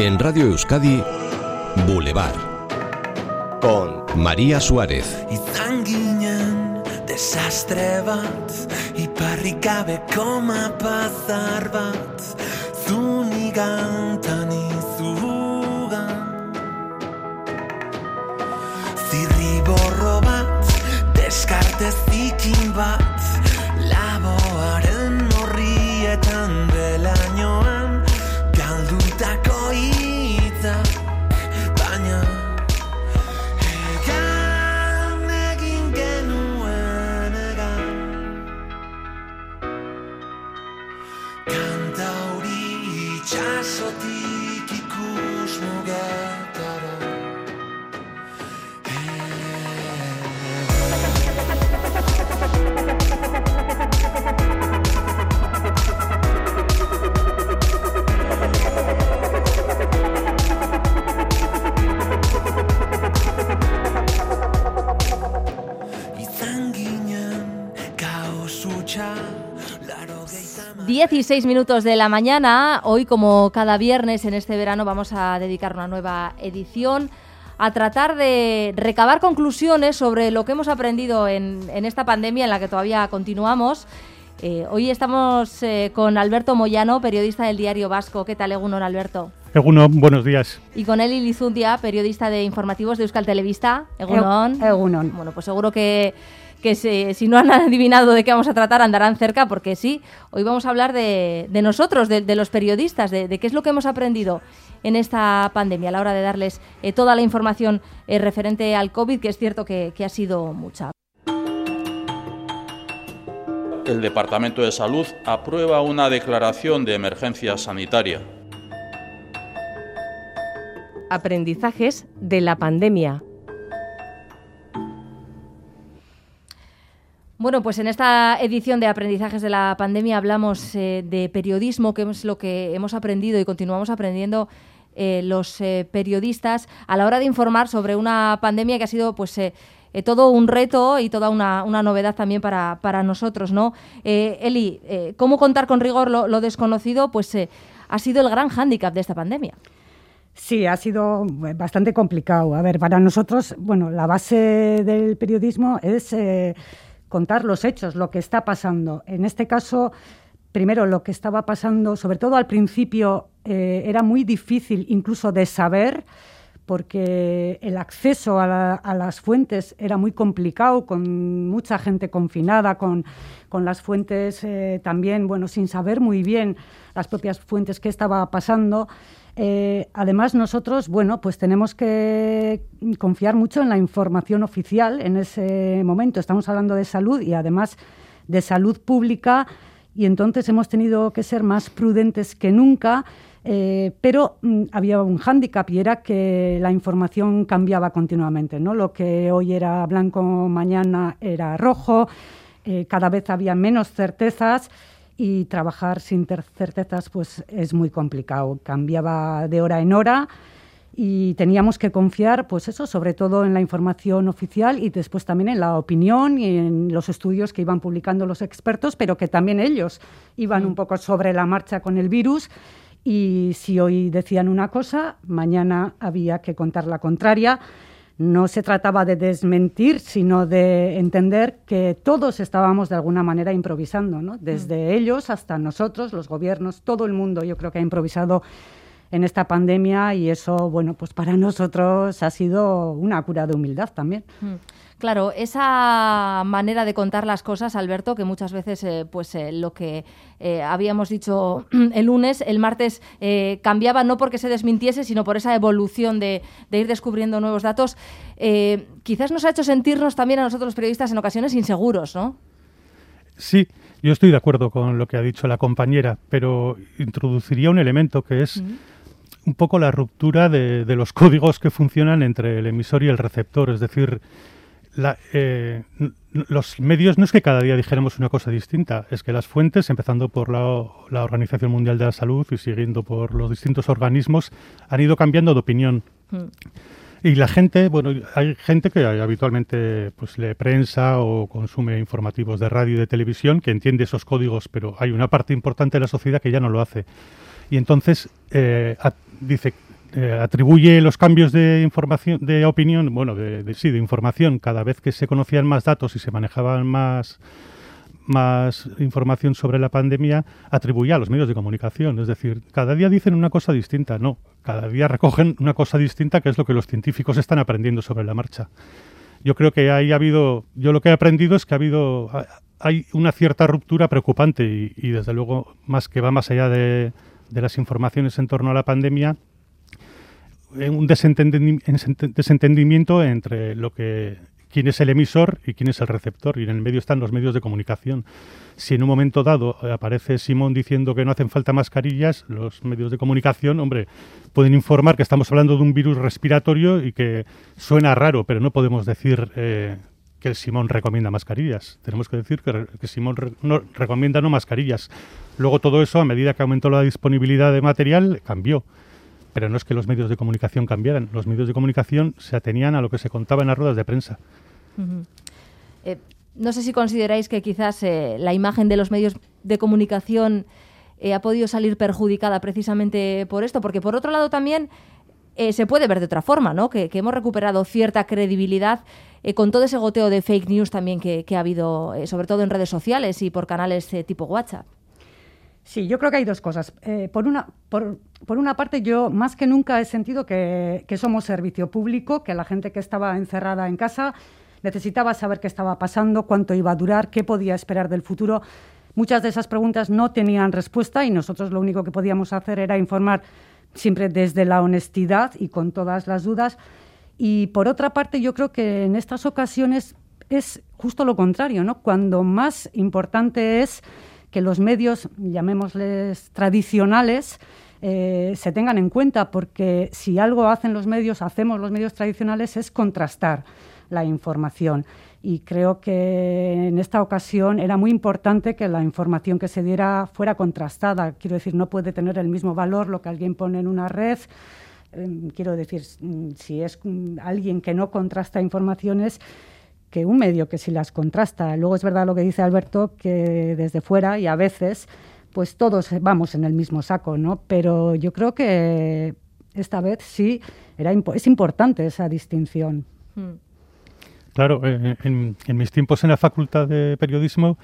En Radio Euskadi, Boulevard. Con María Suárez. Izan ginen desastre bat Iparrik gabe koma pazar bat Zunigan tan izugan Zirriborro bat Deskarte zikin bat 10 y 6 minutos de la mañana. Hoy, como cada viernes en este verano, vamos a dedicar una nueva edición a tratar de recabar conclusiones sobre lo que hemos aprendido en, en esta pandemia en la que todavía continuamos. Eh, hoy estamos eh, con Alberto Moyano, periodista del diario Vasco. ¿Qué tal, Egunon, Alberto? Egunon, buenos días. Y con él Ilizundia, periodista de informativos de Euskal Televista. Egunon. Egunon. Bueno, pues seguro que que se- si no han adivinado de qué vamos a tratar, andarán cerca, porque sí, hoy vamos a hablar de, de nosotros, de, de los periodistas, de, de qué es lo que hemos aprendido en esta pandemia a la hora de darles eh, toda la información eh, referente al COVID, que es cierto que, que ha sido mucha. El Departamento de Salud aprueba una declaración de emergencia sanitaria. Aprendizajes de la pandemia. Bueno, pues en esta edición de Aprendizajes de la Pandemia hablamos eh, de periodismo, que es lo que hemos aprendido y continuamos aprendiendo eh, los eh, periodistas a la hora de informar sobre una pandemia que ha sido pues todo un reto y toda una, una novedad también para, para nosotros, ¿no? Eli, ¿cómo contar con rigor lo, lo desconocido? Pues ha sido el gran hándicap de esta pandemia. Sí, ha sido bastante complicado. A ver, para nosotros, bueno, la base del periodismo es contar los hechos, lo que está pasando. En este caso, primero, lo que estaba pasando, sobre todo al principio, eh, era muy difícil incluso de saber porque el acceso a, la- a las fuentes era muy complicado, con mucha gente confinada, con, las fuentes eh, también, bueno, sin saber muy bien las propias fuentes qué estaba pasando. Eh, además, nosotros, bueno, pues tenemos que confiar mucho en la información oficial en ese momento. Estamos hablando de salud y además de salud pública y entonces hemos tenido que ser más prudentes que nunca. Eh, pero mm, había un hándicap y era que la información cambiaba continuamente. ¿no? Lo que hoy era blanco, mañana era rojo, eh, cada vez había menos certezas y trabajar sin certezas pues es muy complicado. Cambiaba de hora en hora y teníamos que confiar, pues eso, sobre todo en la información oficial y después también en la opinión y en los estudios que iban publicando los expertos, pero que también ellos iban un poco sobre la marcha con el virus y si hoy decían una cosa, mañana había que contar la contraria. No se trataba de desmentir, sino de entender que todos estábamos de alguna manera improvisando, ¿no? desde ellos hasta nosotros, los gobiernos, todo el mundo yo creo que ha improvisado en esta pandemia y eso, bueno, pues para nosotros ha sido una cura de humildad también. Mm. Claro, esa manera de contar las cosas, Alberto, que muchas veces, eh, pues eh, lo que eh, habíamos dicho el lunes, el martes eh, cambiaba no porque se desmintiese, sino por esa evolución de, de ir descubriendo nuevos datos, quizás nos ha hecho sentirnos también a nosotros los periodistas en ocasiones inseguros, ¿no? Sí, yo estoy de acuerdo con lo que ha dicho la compañera, pero introduciría un elemento que es un poco la ruptura de, de los códigos que funcionan entre el emisor y el receptor. Es decir, la, eh, los medios no es que cada día dijéramos una cosa distinta, es que las fuentes, empezando por la, la Organización Mundial de la Salud y siguiendo por los distintos organismos, han ido cambiando de opinión. Mm. Y la gente, bueno, hay gente que habitualmente pues lee prensa o consume informativos de radio y de televisión que entiende esos códigos, pero hay una parte importante de la sociedad que ya no lo hace. Y entonces eh, dice, eh, atribuye los cambios de información, de opinión, bueno, de, sí, de información, cada vez que se conocían más datos y se manejaban más más información sobre la pandemia atribuye a los medios de comunicación. Es decir, cada día dicen una cosa distinta. No, cada día recogen una cosa distinta que es lo que los científicos están aprendiendo sobre la marcha. Yo creo que ahí ha habido, yo lo que he aprendido es que ha habido, hay una cierta ruptura preocupante y, desde luego más que va más allá de, de las informaciones en torno a la pandemia, un desentendimiento entre lo que quién es el emisor y quién es el receptor. Y en el medio están los medios de comunicación. Si en un momento dado aparece Simón diciendo que no hacen falta mascarillas, los medios de comunicación, hombre, pueden informar que estamos hablando de un virus respiratorio y que suena raro, pero no podemos decir eh, que Simón recomienda mascarillas. Tenemos que decir que, Simón no, recomienda no mascarillas. Luego todo eso, a medida que aumentó la disponibilidad de material, cambió pero no es que los medios de comunicación cambiaran, los medios de comunicación se atenían a lo que se contaba en las ruedas de prensa. Eh, no sé si consideráis que quizás eh, la imagen de los medios de comunicación eh, ha podido salir perjudicada precisamente por esto, porque por otro lado también se puede ver de otra forma, ¿no? Que, hemos recuperado cierta credibilidad con todo ese goteo de fake news también que ha habido, sobre todo en redes sociales y por canales tipo WhatsApp. Sí, yo creo que hay dos cosas. Eh, por, una, por, por, una parte, yo más que nunca he sentido que, que, somos servicio público, que la gente que estaba encerrada en casa necesitaba saber qué estaba pasando, cuánto iba a durar, qué podía esperar del futuro. Muchas de esas preguntas no tenían respuesta y nosotros lo único que podíamos hacer era informar siempre desde la honestidad y con todas las dudas. Y por otra parte, yo creo que en estas ocasiones es justo lo contrario, ¿no? Cuando más importante es que los medios, llamémosles tradicionales, eh, se tengan en cuenta, porque si algo hacen los medios, hacemos los medios tradicionales, es contrastar la información. Y creo que en esta ocasión era muy importante que la información que se diera fuera contrastada. Quiero decir, no puede tener el mismo valor lo que alguien pone en una red. Em, quiero decir, si es alguien que no contrasta informaciones, que un medio que si las contrasta. Luego es verdad lo que dice Alberto, que desde fuera y a veces, pues todos vamos en el mismo saco, ¿no? Pero yo creo que esta vez sí era es importante esa distinción. Hmm. Claro, eh, en, mis tiempos en la Facultad de Periodismo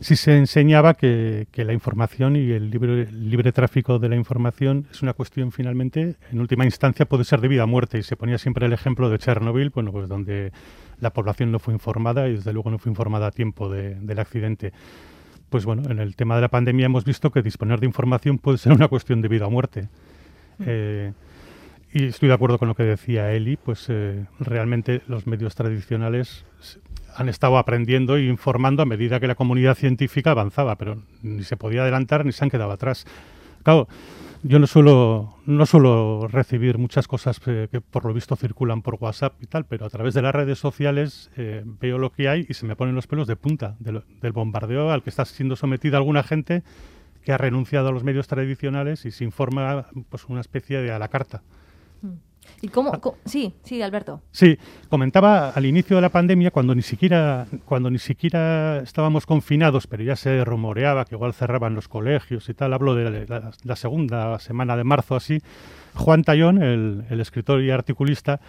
sí se enseñaba que, la información y el libre, libre, tráfico de la información es una cuestión finalmente, en última instancia, puede ser de vida a muerte. Y se ponía siempre el ejemplo de Chernobyl, bueno, pues donde la población no fue informada y desde luego no fue informada a tiempo del accidente. Pues bueno, en el tema de la pandemia hemos visto que disponer de información puede ser una cuestión de vida o muerte. Mm. Eh, y estoy de acuerdo con lo que decía Eli, pues eh, realmente los medios tradicionales han estado aprendiendo e informando a medida que la comunidad científica avanzaba, pero ni se podía adelantar ni se han quedado atrás. Claro, yo no suelo, no suelo recibir muchas cosas que, por lo visto circulan por WhatsApp y tal, pero a través de las redes sociales eh, veo lo que hay y se me ponen los pelos de punta del bombardeo al que está siendo sometida alguna gente que ha renunciado a los medios tradicionales y se informa pues una especie de a la carta. Mm. ¿Y cómo, Sí, sí, Alberto. Sí, comentaba al inicio de la pandemia, cuando ni siquiera, cuando ni siquiera estábamos confinados, pero ya se rumoreaba que igual cerraban los colegios y tal, hablo de la, segunda semana de marzo así, Juan Tallón, el, escritor y articulista,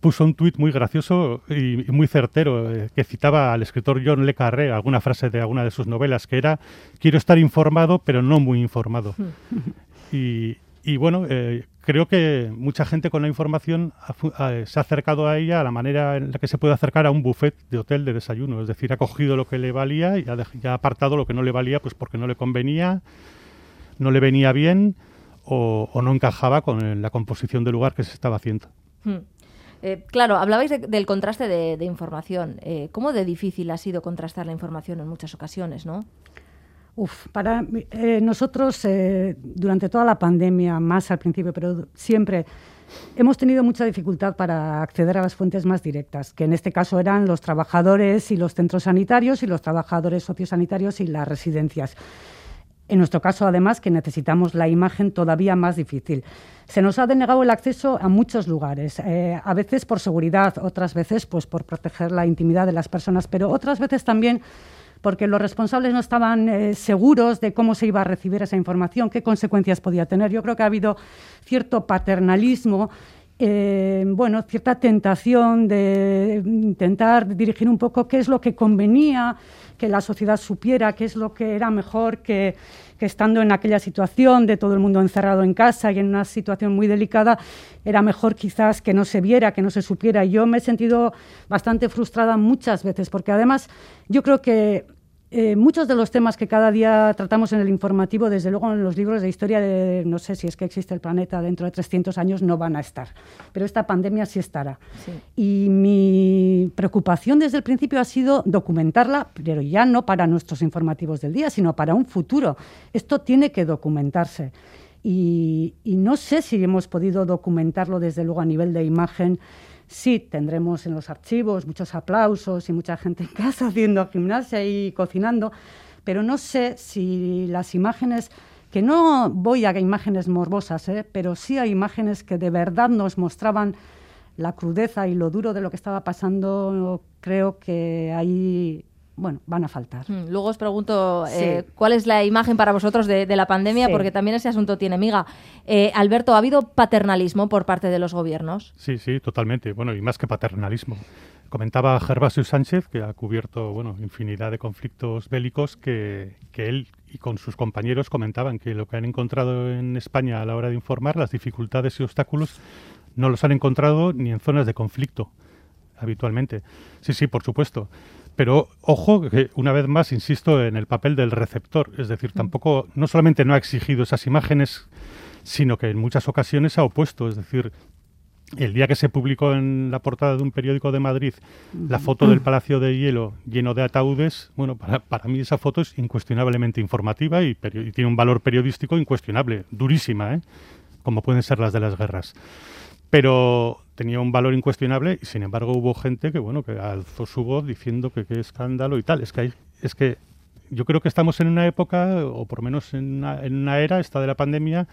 puso un tuit muy gracioso y, muy certero eh, que citaba al escritor John Le Carré, alguna frase de alguna de sus novelas, que era, quiero estar informado, pero no muy informado. y, y bueno, eh, creo que mucha gente con la información se ha acercado a ella a la manera en la que se puede acercar a un buffet de hotel de desayuno. Es decir, ha cogido lo que le valía y ha, apartado lo que no le valía pues porque no le convenía, no le venía bien o, no encajaba con la composición del lugar que se estaba haciendo. Hmm. Eh, claro, hablabais del contraste de, información. Eh, ¿Cómo de difícil ha sido contrastar la información en muchas ocasiones, no? Uf, para eh, nosotros eh, durante toda la pandemia, más al principio, pero siempre hemos tenido mucha dificultad para acceder a las fuentes más directas, que en este caso eran los trabajadores y los centros sanitarios y los trabajadores sociosanitarios y las residencias. En nuestro caso, además, que necesitamos la imagen todavía más difícil. Se nos ha denegado el acceso a muchos lugares, eh, a veces por seguridad, otras veces pues, por proteger la intimidad de las personas, pero otras veces también porque los responsables no estaban eh, seguros de cómo se iba a recibir esa información, qué consecuencias podía tener. Yo creo que ha habido cierto paternalismo eh, bueno, cierta tentación de intentar dirigir un poco qué es lo que convenía que la sociedad supiera, qué es lo que era mejor que, estando en aquella situación de todo el mundo encerrado en casa y en una situación muy delicada, era mejor quizás que no se viera, que no se supiera. Yo me he sentido bastante frustrada muchas veces, porque además yo creo que eh, muchos de los temas que cada día tratamos en el informativo, desde luego en los libros de historia de, no sé si es que existe el planeta dentro de 300 años, no van a estar. Pero esta pandemia sí estará. Y mi preocupación desde el principio ha sido documentarla, pero ya no para nuestros informativos del día, sino para un futuro. Esto tiene que documentarse. y no sé si hemos podido documentarlo desde luego a nivel de imagen sí tendremos en los archivos muchos aplausos y mucha gente en casa haciendo gimnasia y cocinando, pero no sé si las imágenes, que no voy a imágenes morbosas, ¿eh? pero sí a imágenes que de verdad nos mostraban la crudeza y lo duro de lo que estaba pasando, creo que ahí bueno, van a faltar. Mm, luego os pregunto eh, cuál es la imagen para vosotros de, la pandemia, porque también ese asunto tiene miga. Eh, Alberto, ¿ha habido paternalismo por parte de los gobiernos? Sí, sí, totalmente. Bueno, y más que paternalismo. Comentaba Gervasio Sánchez, que ha cubierto bueno, infinidad de conflictos bélicos, que, que él y con sus compañeros comentaban que lo que han encontrado en España a la hora de informar, las dificultades y obstáculos, no los han encontrado ni en zonas de conflicto habitualmente. Sí, sí, por supuesto. Pero ojo, que una vez más insisto en el papel del receptor, es decir, mm. tampoco, no solamente no ha exigido esas imágenes, sino que en muchas ocasiones ha opuesto, es decir, el día que se publicó en la portada de un periódico de Madrid la foto del Palacio de Hielo lleno de ataúdes, bueno, para, para mí esa foto es incuestionablemente informativa y, y, tiene un valor periodístico incuestionable, durísima, ¿eh? como pueden ser las de las guerras. Pero tenía un valor incuestionable y sin embargo hubo gente que bueno que alzó su voz diciendo que qué escándalo y tal. Es que es que yo creo que estamos en una época o por lo menos en una, era esta de la pandemia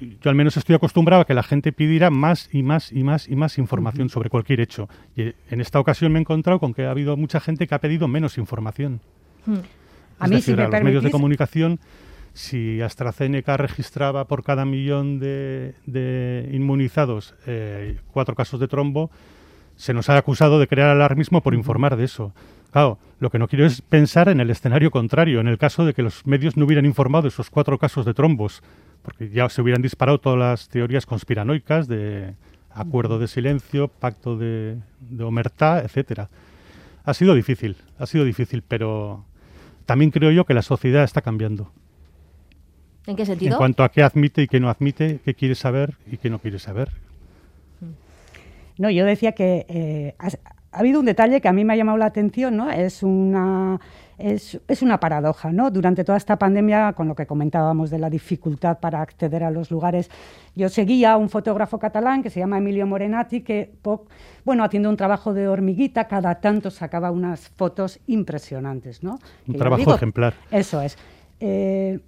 yo al menos estoy acostumbrado a que la gente pidiera más y más y más y más información sobre cualquier hecho. Y en esta ocasión me he encontrado con que ha habido mucha gente que ha pedido menos información. Hmm. a mí si me a los medios de comunicación si AstraZeneca registraba por cada millón de, inmunizados eh, cuatro casos de trombo, se nos ha acusado de crear alarmismo por informar de eso. Claro, lo que no quiero es pensar en el escenario contrario, en el caso de que los medios no hubieran informado de esos cuatro casos de trombos, porque ya se hubieran disparado todas las teorías conspiranoicas de acuerdo de silencio, pacto de, de omertá, etcétera. Ha sido difícil, ha sido difícil, pero también creo yo que la sociedad está cambiando. ¿En qué sentido? En cuanto a qué admite y qué no admite, qué quiere saber y qué no quiere saber. No, yo decía que eh, ha, habido un detalle que a mí me ha llamado la atención, ¿no? Es una, es, es, una paradoja, ¿no? Durante toda esta pandemia, con lo que comentábamos de la dificultad para acceder a los lugares, yo seguía a un fotógrafo catalán que se llama Emilio Morenati, que, bueno, haciendo un trabajo de hormiguita, cada tanto sacaba unas fotos impresionantes, ¿no? Un trabajo ejemplar. Eso es. Eh,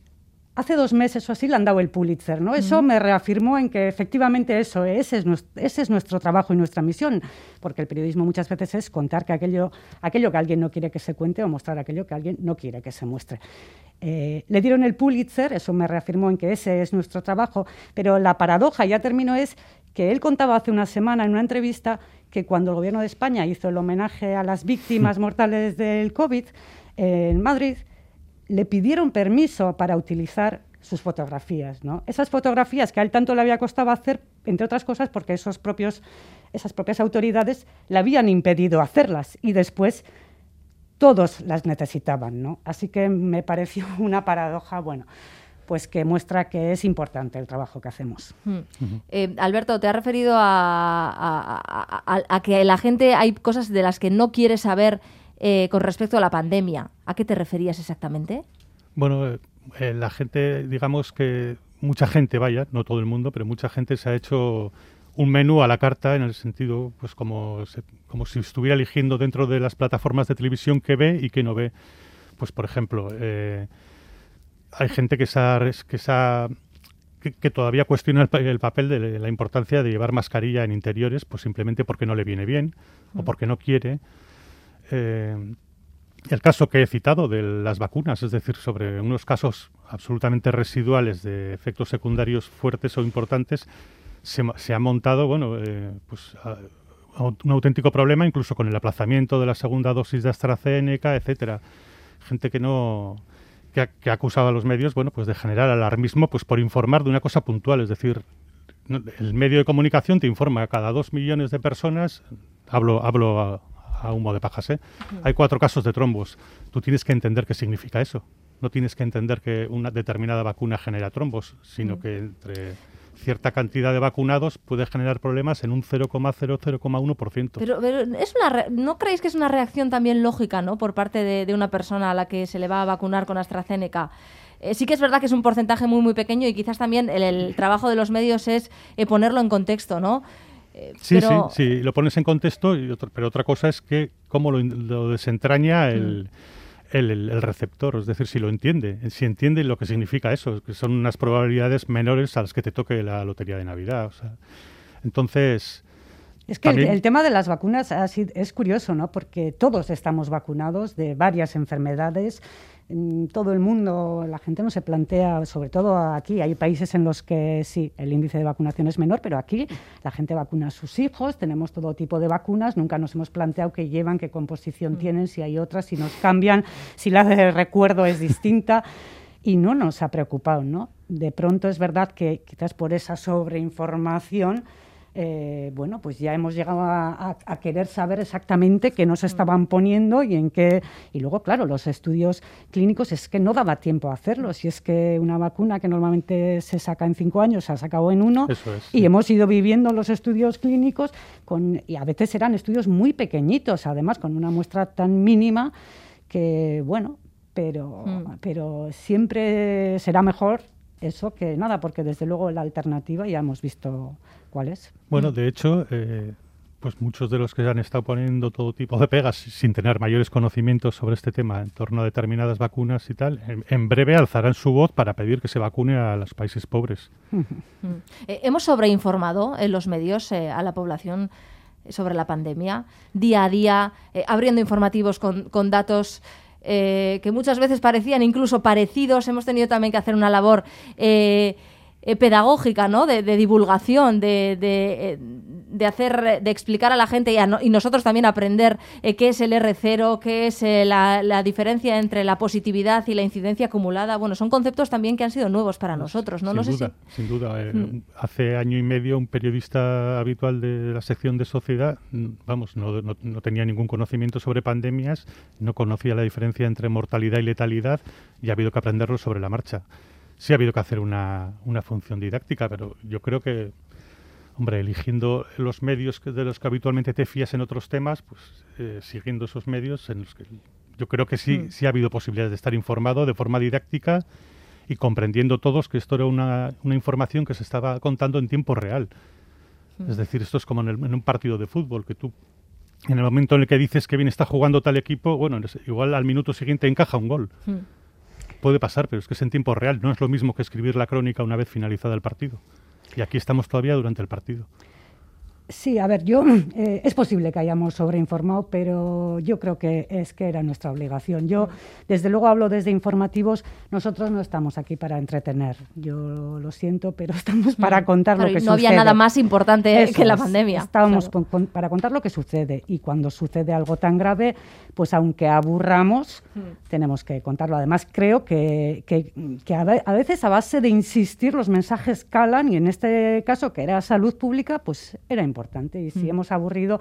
hace dos meses o así le han dado el Pulitzer, ¿no? Eso me reafirmó en que efectivamente eso, ese es, nuestro, ese es nuestro trabajo y nuestra misión, porque el periodismo muchas veces es contar que aquello, aquello que alguien no quiere que se cuente o mostrar aquello que alguien no quiere que se muestre. Eh, le dieron el Pulitzer, eso me reafirmó en que ese es nuestro trabajo, pero la paradoja, ya termino, es que él contaba hace una semana en una entrevista que cuando el gobierno de España hizo el homenaje a las víctimas mortales del COVID eh, en Madrid, le pidieron permiso para utilizar sus fotografías. ¿no? Esas fotografías que a él tanto le había costado hacer, entre otras cosas porque esos propios, esas propias autoridades le habían impedido hacerlas y después todos las necesitaban. ¿no? Así que me pareció una paradoja, bueno, pues que muestra que es importante el trabajo que hacemos. Hmm. Eh, Alberto, te has referido a, a, que la gente hay cosas de las que no quiere saber eh, con respecto a la pandemia. ¿A qué te referías exactamente? Bueno, eh, eh, la gente, digamos que mucha gente, vaya, no todo el mundo, pero mucha gente se ha hecho un menú a la carta en el sentido, pues como, como si estuviera eligiendo dentro de las plataformas de televisión que ve y que no ve. Pues por ejemplo, hay gente que, que, que, todavía cuestiona el, papel de la importancia de llevar mascarilla en interiores, pues simplemente porque no le viene bien o mm. porque no quiere. Eh, el caso que he citado de las vacunas, es decir, sobre unos casos absolutamente residuales de efectos secundarios fuertes o importantes, se, ha montado, bueno, eh, pues un auténtico problema, incluso con el aplazamiento de la segunda dosis de AstraZeneca, etcétera. Gente que no que ha, acusado a los medios, bueno, pues de generar alarmismo, pues por informar de una cosa puntual, es decir, el medio de comunicación te informa a cada dos millones de personas, hablo, hablo a, humo de pajas, ¿eh? hay cuatro casos de trombos. Tú tienes que entender qué significa eso. No tienes que entender que una determinada vacuna genera trombos, sino que entre cierta cantidad de vacunados puede generar problemas en un 0,00,1%. Pero, pero es una ¿no creéis que es una reacción también lógica ¿no? por parte de, una persona a la que se le va a vacunar con AstraZeneca? Eh, sí que es verdad que es un porcentaje muy muy pequeño y quizás también el, trabajo de los medios es eh, ponerlo en contexto, ¿no? Eh, sí, sí, sí, lo pones en contexto, pero otra cosa es que cómo lo, desentraña el... Mm el, receptor, es decir, si lo entiende, si entiende lo que significa eso, que son unas probabilidades menores a las que te toque la lotería de Navidad. O sea, entonces... Es que el, tema de las vacunas es curioso, ¿no? Porque todos estamos vacunados de varias enfermedades en todo el mundo la gente no se plantea, sobre todo aquí, hay países en los que sí, el índice de vacunación es menor, pero aquí la gente vacuna a sus hijos, tenemos todo tipo de vacunas, nunca nos hemos planteado qué llevan, qué composición mm. tienen, si hay otras, si nos cambian, si la de recuerdo es distinta. Y no nos ha preocupado, ¿no? De pronto es verdad que quizás por esa sobreinformación eh, bueno, pues ya hemos llegado a, querer saber exactamente qué nos estaban poniendo y en qué. Y luego, claro, los estudios clínicos es que no daba tiempo a hacerlo. Si es que una vacuna que normalmente se saca en cinco años se ha sacado en uno y hemos ido viviendo los estudios clínicos con, y a veces eran estudios muy pequeñitos, además, con una muestra tan mínima que, bueno, pero, mm. pero siempre será mejor eso que nada, porque desde luego la alternativa ya hemos visto cuál es. Bueno, de hecho, eh, pues muchos de los que han estado poniendo todo tipo de pegas sin tener mayores conocimientos sobre este tema en torno a determinadas vacunas y tal, en, breve alzarán su voz para pedir que se vacune a los países pobres. Eh, hemos sobreinformado en los medios eh, a la población sobre la pandemia, día a día, abriendo informativos con, con datos eh, que muchas veces parecían incluso parecidos. Hemos tenido también que hacer una labor eh, eh, pedagógica, ¿no? De, divulgación, de, de, hacer, de explicar a la gente y, nosotros también aprender qué es el R0, qué es la, diferencia entre la positividad y la incidencia acumulada. Bueno, son conceptos también que han sido nuevos para nosotros, ¿no? Sin duda, sin duda. Mm. Hace año y medio un periodista habitual de la sección de sociedad, mm, vamos, no, no tenía ningún conocimiento sobre pandemias, no conocía la diferencia entre mortalidad y letalidad y ha habido que aprenderlo sobre la marcha sí ha habido que hacer una, una función didáctica, pero yo creo que, hombre, eligiendo los medios de los que habitualmente te fías en otros temas, pues eh, siguiendo esos medios en los que yo creo que sí, mm. sí ha habido posibilidades de estar informado de forma didáctica y comprendiendo todos que esto era una, una información que se estaba contando en tiempo real. Mm. Es decir, esto es como en, un partido de fútbol, que tú en el momento en el que dices que bien está jugando tal equipo, bueno, igual al minuto siguiente encaja un gol. Mm puede pasar, pero es que es en tiempo real. No es lo mismo que escribir la crónica una vez finalizada el partido. Y aquí estamos todavía durante el partido. Sí, a ver, yo eh, es posible que hayamos sobreinformado, pero yo creo que es que era nuestra obligación. Yo, desde luego, hablo desde informativos. Nosotros no estamos aquí para entretener. Yo lo siento, pero estamos para contar lo que sucede. No había nada más importante que la pandemia. Estábamos para contar lo que sucede y cuando sucede algo tan grave, pues aunque aburramos, mm. tenemos que contarlo. Además, creo que, que, que a veces a base de insistir los mensajes calan y en este caso que era salud pública, pues era importante importante. Y si mm. hemos aburrido,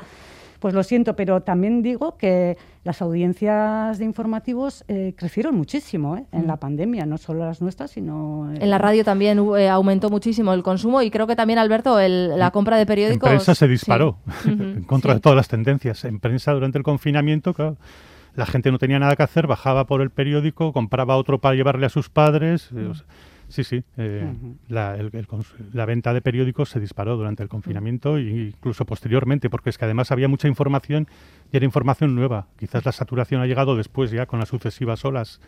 pues lo siento, pero también digo que las audiencias de informativos eh, crecieron muchísimo ¿eh? en mm. la pandemia, no solo las nuestras, sino... En la radio también eh, aumentó muchísimo el consumo y creo que también, Alberto, la compra de periódicos... En prensa se disparó, en contra de todas las tendencias. En prensa durante el confinamiento, claro, la gente no tenía nada que hacer, bajaba por el periódico, compraba otro para llevarle a sus padres... Mm. Sí, sí. Eh, la, venta de periódicos se disparó durante el confinamiento e incluso posteriormente, porque es que además había mucha información y era información nueva. Quizás la saturación ha llegado después ya con las sucesivas olas,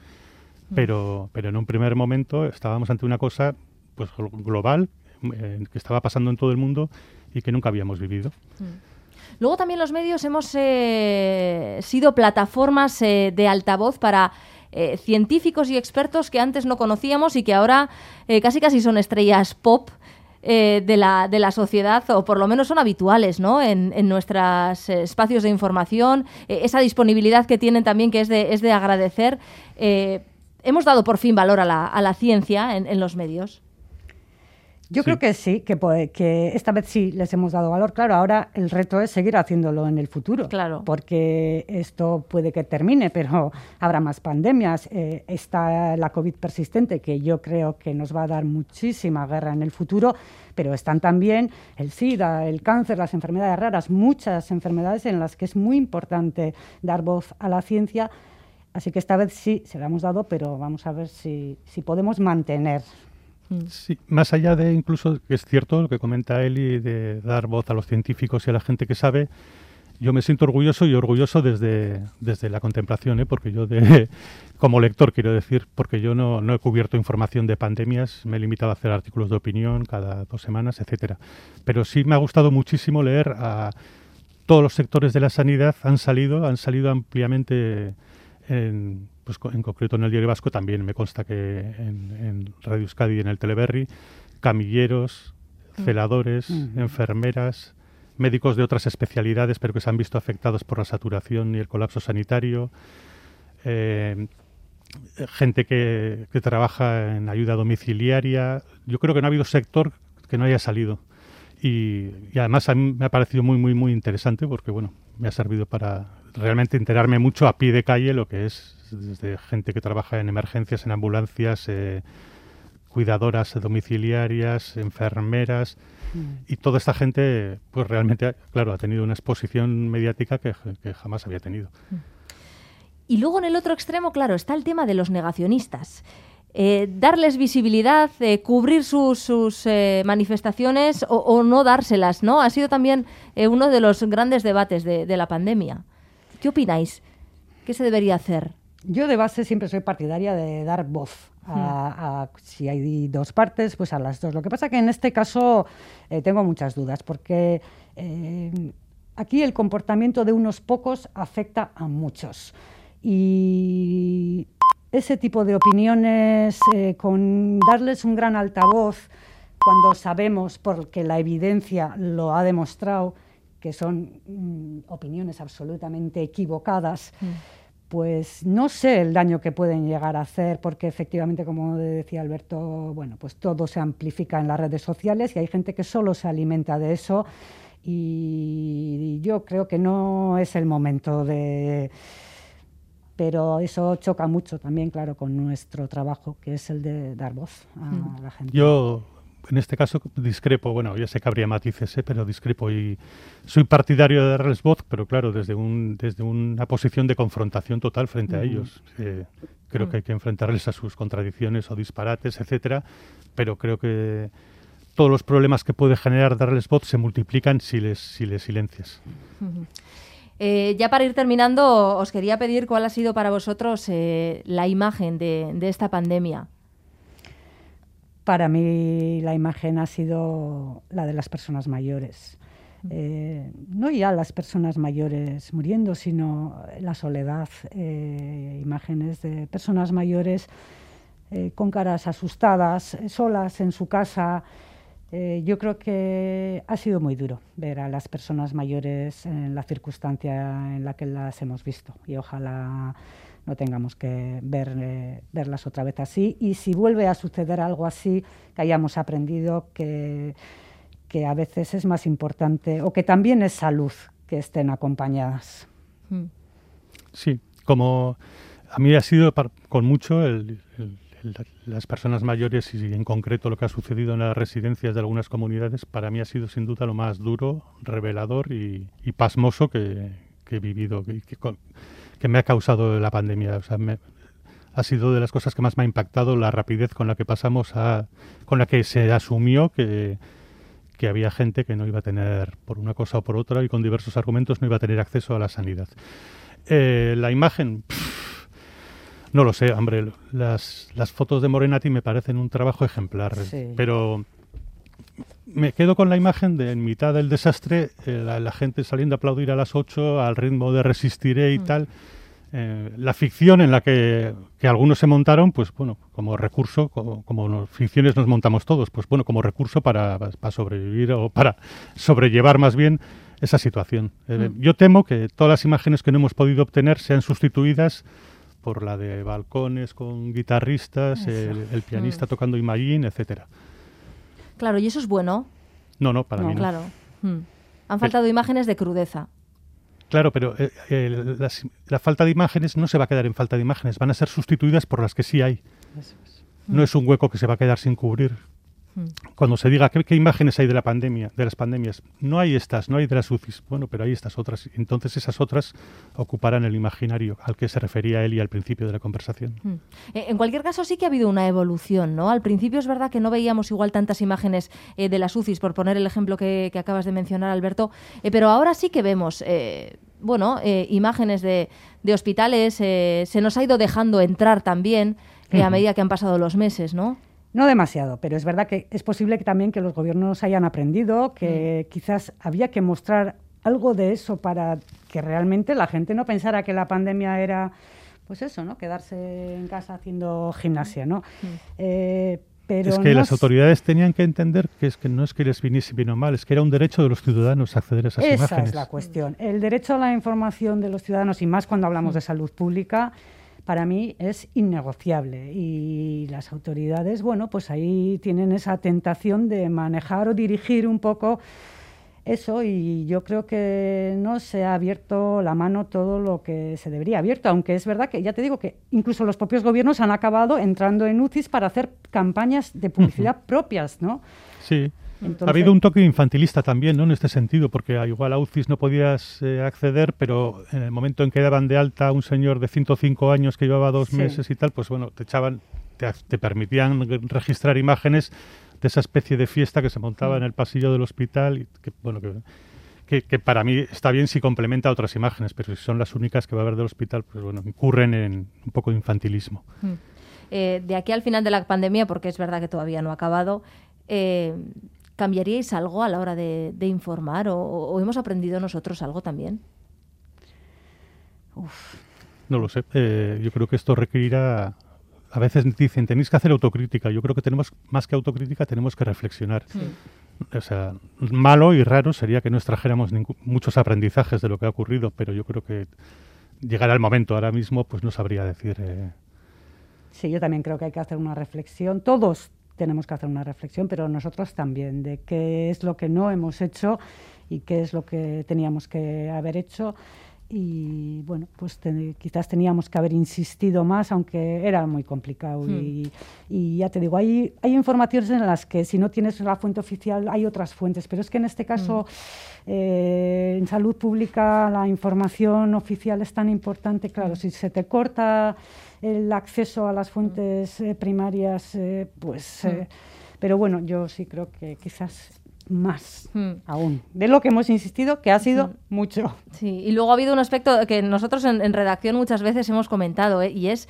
pero, pero en un primer momento estábamos ante una cosa pues global eh, que estaba pasando en todo el mundo y que nunca habíamos vivido. Luego también los medios hemos eh, sido plataformas eh, de altavoz para eh, científicos y expertos que antes no conocíamos y que ahora casi casi son estrellas pop. de, la, de la sociedad, o por lo menos son habituales ¿no? en, en nuestros espacios de información, esa disponibilidad que tienen también que es de, es de agradecer. hemos dado por fin valor a la, a la ciencia en, en los medios. Yo creo que sí, que, que, esta vez sí les hemos dado valor. Claro, ahora el reto es seguir haciéndolo en el futuro. Claro. Porque esto puede que termine, pero habrá más pandemias. Eh, está la COVID persistente, que yo creo que nos va a dar muchísima guerra en el futuro, pero están también el SIDA, el cáncer, las enfermedades raras, muchas enfermedades en las que es muy importante dar voz a la ciencia. Así que esta vez sí se la hemos dado, pero vamos a ver si, si podemos mantener. Sí, más allá de incluso, que es cierto lo que comenta Eli, de dar voz a los científicos y a la gente que sabe, yo me siento orgulloso y orgulloso desde, desde la contemplación, ¿eh? porque yo, de, como lector, quiero decir, porque yo no, no, he cubierto información de pandemias, me he limitado a hacer artículos de opinión cada dos semanas, etcétera. Pero sí me ha gustado muchísimo leer a todos los sectores de la sanidad, han salido, han salido ampliamente en pues en concreto en el Diario Vasco también me consta que en, Radio Euskadi y en el Teleberry, camilleros, mm. celadores, mm. enfermeras, médicos de otras especialidades pero que se han visto afectados por la saturación y el colapso sanitario, eh, gente que, trabaja en ayuda domiciliaria. Yo creo que no ha habido sector que no haya salido. Y, y, además a mí me ha parecido muy, muy, muy interesante porque, bueno, me ha servido para realmente enterarme mucho a pie de calle lo que es desde gente que trabaja en emergencias, en ambulancias, eh, cuidadoras domiciliarias, enfermeras, mm. y toda esta gente, pues realmente, claro, ha tenido una exposición mediática que, jamás había tenido. Mm. Y luego en el otro extremo, claro, está el tema de los negacionistas. Eh, darles visibilidad, eh, cubrir sus, manifestaciones o, no dárselas, ¿no? Ha sido también uno de los grandes debates de, de la pandemia. ¿Qué opináis? ¿Qué se debería hacer? Yo de base siempre soy partidaria de dar voz. A, si hay dos partes, pues a las dos. Lo que pasa que en este caso eh, tengo muchas dudas, porque eh, aquí el comportamiento de unos pocos afecta a muchos. Y ese tipo de opiniones, eh, con darles un gran altavoz, cuando sabemos, porque la evidencia lo ha demostrado, que son mm, opiniones absolutamente equivocadas, pues no sé el daño que pueden llegar a hacer, porque efectivamente, como decía Alberto, bueno, pues todo se amplifica en las redes sociales y hay gente que solo se alimenta de eso y yo creo que no es el momento de... Pero eso choca mucho también, claro, con nuestro trabajo, que es el de dar voz a mm. la gente. Yo en este caso discrepo, bueno, ya sé que habría matices, ¿eh? pero discrepo y soy partidario de darles voz, pero claro, desde, un, desde una posición de confrontación total frente a ellos. Eh, creo que hay que enfrentarles a sus contradicciones o disparates, etcétera, pero creo que todos los problemas que puede generar darles voz se multiplican si les, si les silencias. Eh, ya para ir terminando, os quería pedir cuál ha sido para vosotros la imagen de, de esta pandemia. Para mí la imagen ha sido la de las personas mayores. Eh, no ya las personas mayores muriendo, sino la soledad, eh, imágenes de personas mayores eh, con caras asustadas, solas en su casa. yo creo que ha sido muy duro ver a las personas mayores en la circunstancia en la que las hemos visto y ojalá no tengamos que ver, eh, verlas otra vez así. Y si vuelve a suceder algo así, que hayamos aprendido que, que a veces es más importante o que también es salud que estén acompañadas. Hmm. Sí, como a mí ha sido con mucho las personas mayores y en concreto lo que ha sucedido en las residencias de algunas comunidades, para mí ha sido sin duda lo más duro, revelador y, pasmoso que, he vivido. Que, que me ha causado la pandemia. O sea, ha sido de las cosas que más me ha impactado la rapidez con la que pasamos a, con la que se asumió que, que había gente que no iba a tener, por una cosa o por otra, y con diversos argumentos, no iba a tener acceso a la sanidad. Eh, la imagen, no lo sé, hombre, las, las fotos de Morenati me parecen un trabajo ejemplar, pero me quedo con la imagen de en mitad del desastre, eh, la, gente saliendo a aplaudir a las 8 al ritmo de Resistiré y mm. tal. Eh, la ficción en la que, algunos se montaron, pues bueno, como recurso, como, como ficciones nos montamos todos, pues bueno, como recurso para, para sobrevivir o para sobrellevar más bien esa situación. Eh, mm. Yo temo que todas las imágenes que no hemos podido obtener sean sustituidas por la de balcones con guitarristas, el, pianista mm. tocando Imagine, etcétera. Claro, ¿y eso es bueno? No, no, para mí no. Claro. Mm. Han faltado imágenes de crudeza. Claro, pero eh, la falta de imágenes no se va a quedar en falta de imágenes, van a ser sustituidas por las que sí hay. No es un hueco que se va a quedar sin cubrir. Cuando se diga ¿qué, imágenes hay de la pandemia, de las pandemias, no hay estas, no hay de las UCIs. Bueno, pero hay estas otras. Entonces esas otras ocuparán el imaginario al que se refería él y al principio de la conversación. Eh, en cualquier caso sí que ha habido una evolución, ¿no? Al principio es verdad que no veíamos igual tantas imágenes eh, de las UCIs, por poner el ejemplo que, acabas de mencionar, Alberto, eh, pero ahora sí que vemos bueno, imágenes de, de hospitales, se nos ha ido dejando entrar también a medida que han pasado los meses, ¿no? No demasiado, pero es verdad que es posible que también que los gobiernos hayan aprendido, que mm. quizás había que mostrar algo de eso para que realmente la gente no pensara que la pandemia era, pues eso, ¿no? Quedarse en casa haciendo gimnasia, ¿no? Mm. Eh, pero es que las autoridades tenían que entender que es que no es que les viniese bien o mal, es que era un derecho de los ciudadanos acceder a esas imágenes. Esa es la cuestión. El derecho a la información de los ciudadanos, y más cuando hablamos mm. de salud pública, para mí es innegociable. Y las autoridades, bueno, pues ahí tienen esa tentación de manejar o dirigir un poco eso. Y yo creo que no se ha abierto la mano todo lo que se debería. Abierto, aunque es verdad que ya te digo que incluso los propios gobiernos han acabado entrando en UCIs para hacer campañas de publicidad propias, ¿no? Sí ha habido un toque infantilista también, ¿no? En este sentido, porque igual a UCIS no podías eh, acceder, pero en el momento en que daban de alta a un señor de 105 años que llevaba dos meses y tal, pues bueno, te echaban, te, permitían registrar imágenes de esa especie de fiesta que se montaba mm. en el pasillo del hospital y que, bueno, que, que, para mí está bien si complementa otras imágenes, pero si son las únicas que va a haber del hospital, pues bueno, incurren en un poco de infantilismo. Mm. Eh, de aquí al final de la pandemia, porque es verdad que todavía no ha acabado, eh, ¿Cambiaríais algo a la hora de, informar o, hemos aprendido nosotros algo también? No lo sé. Eh, yo creo que esto requerirá. A veces dicen, tenéis que hacer autocrítica. Yo creo que tenemos, más que autocrítica, tenemos que reflexionar. O sea, malo y raro sería que no extrajéramos muchos aprendizajes de lo que ha ocurrido, pero yo creo que llegará el momento. Ahora mismo, pues no sabría decir. Eh, sí, yo también creo que hay que hacer una reflexión. Todos, tenemos que hacer una reflexión, pero nosotros también, de qué es lo que no hemos hecho y qué es lo que teníamos que haber hecho. Y bueno, pues quizás teníamos que haber insistido más, aunque era muy complicado. Hmm. Y, ya te digo, hay, hay informaciones en las que si no tienes la fuente oficial hay otras fuentes, pero es que en este caso, hmm. eh, en salud pública, la información oficial es tan importante. Claro, hmm. si se te corta el acceso a las fuentes eh, primarias, eh, pues... Mm. Eh, pero bueno, yo sí creo que quizás más mm. aún de lo que hemos insistido, que ha sido mucho. Sí, y luego ha habido un aspecto que nosotros en, redacción muchas veces hemos comentado, y es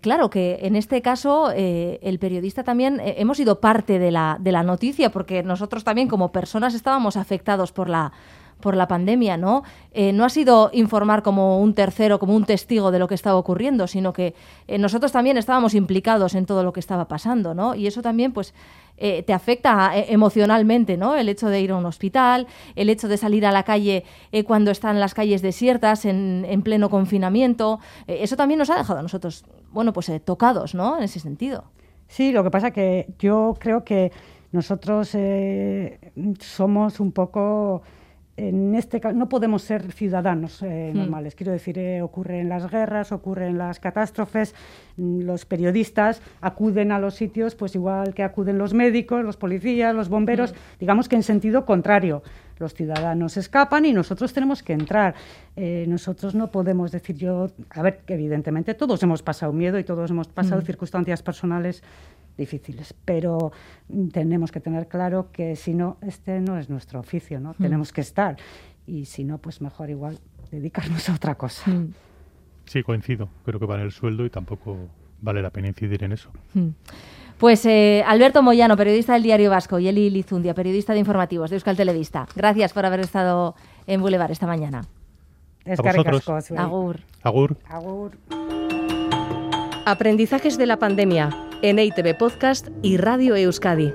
claro que en este caso el periodista también hemos sido parte de la, de la noticia, porque nosotros también como personas estábamos afectados por la, por la pandemia, ¿no? Eh, no ha sido informar como un tercero, como un testigo de lo que estaba ocurriendo, sino que eh, nosotros también estábamos implicados en todo lo que estaba pasando, ¿no? Y eso también, pues, eh, te afecta emocionalmente, ¿no? El hecho de ir a un hospital, el hecho de salir a la calle cuando están las calles desiertas, en, en pleno confinamiento, eso también nos ha dejado a nosotros, bueno, pues tocados, ¿no? En ese sentido. Sí, lo que pasa que yo creo que nosotros somos un poco en este caso no podemos ser ciudadanos eh, hmm. normales. Quiero decir, eh, ocurren las guerras, ocurren las catástrofes, mm, los periodistas acuden a los sitios, pues igual que acuden los médicos, los policías, los bomberos, hmm. digamos que en sentido contrario. Los ciudadanos escapan y nosotros tenemos que entrar. Eh, nosotros no podemos decir yo, a ver, que evidentemente todos hemos pasado miedo y todos hemos pasado hmm. circunstancias personales difíciles, pero tenemos que tener claro que si no, este no es nuestro oficio, ¿no? Mm. Tenemos que estar y si no, pues mejor igual dedicarnos a otra cosa. Mm. Sí, coincido. Creo que vale el sueldo y tampoco vale la pena incidir en eso. Mm. Pues eh, Alberto Moyano, periodista del Diario Vasco, y Eli Lizundia, periodista de informativos de Euskal Televista. Gracias por haber estado en Boulevard esta mañana. Zuei. Agur. Agur. Agur. Aprendizajes de la pandemia en EITV Podcast y Radio Euskadi.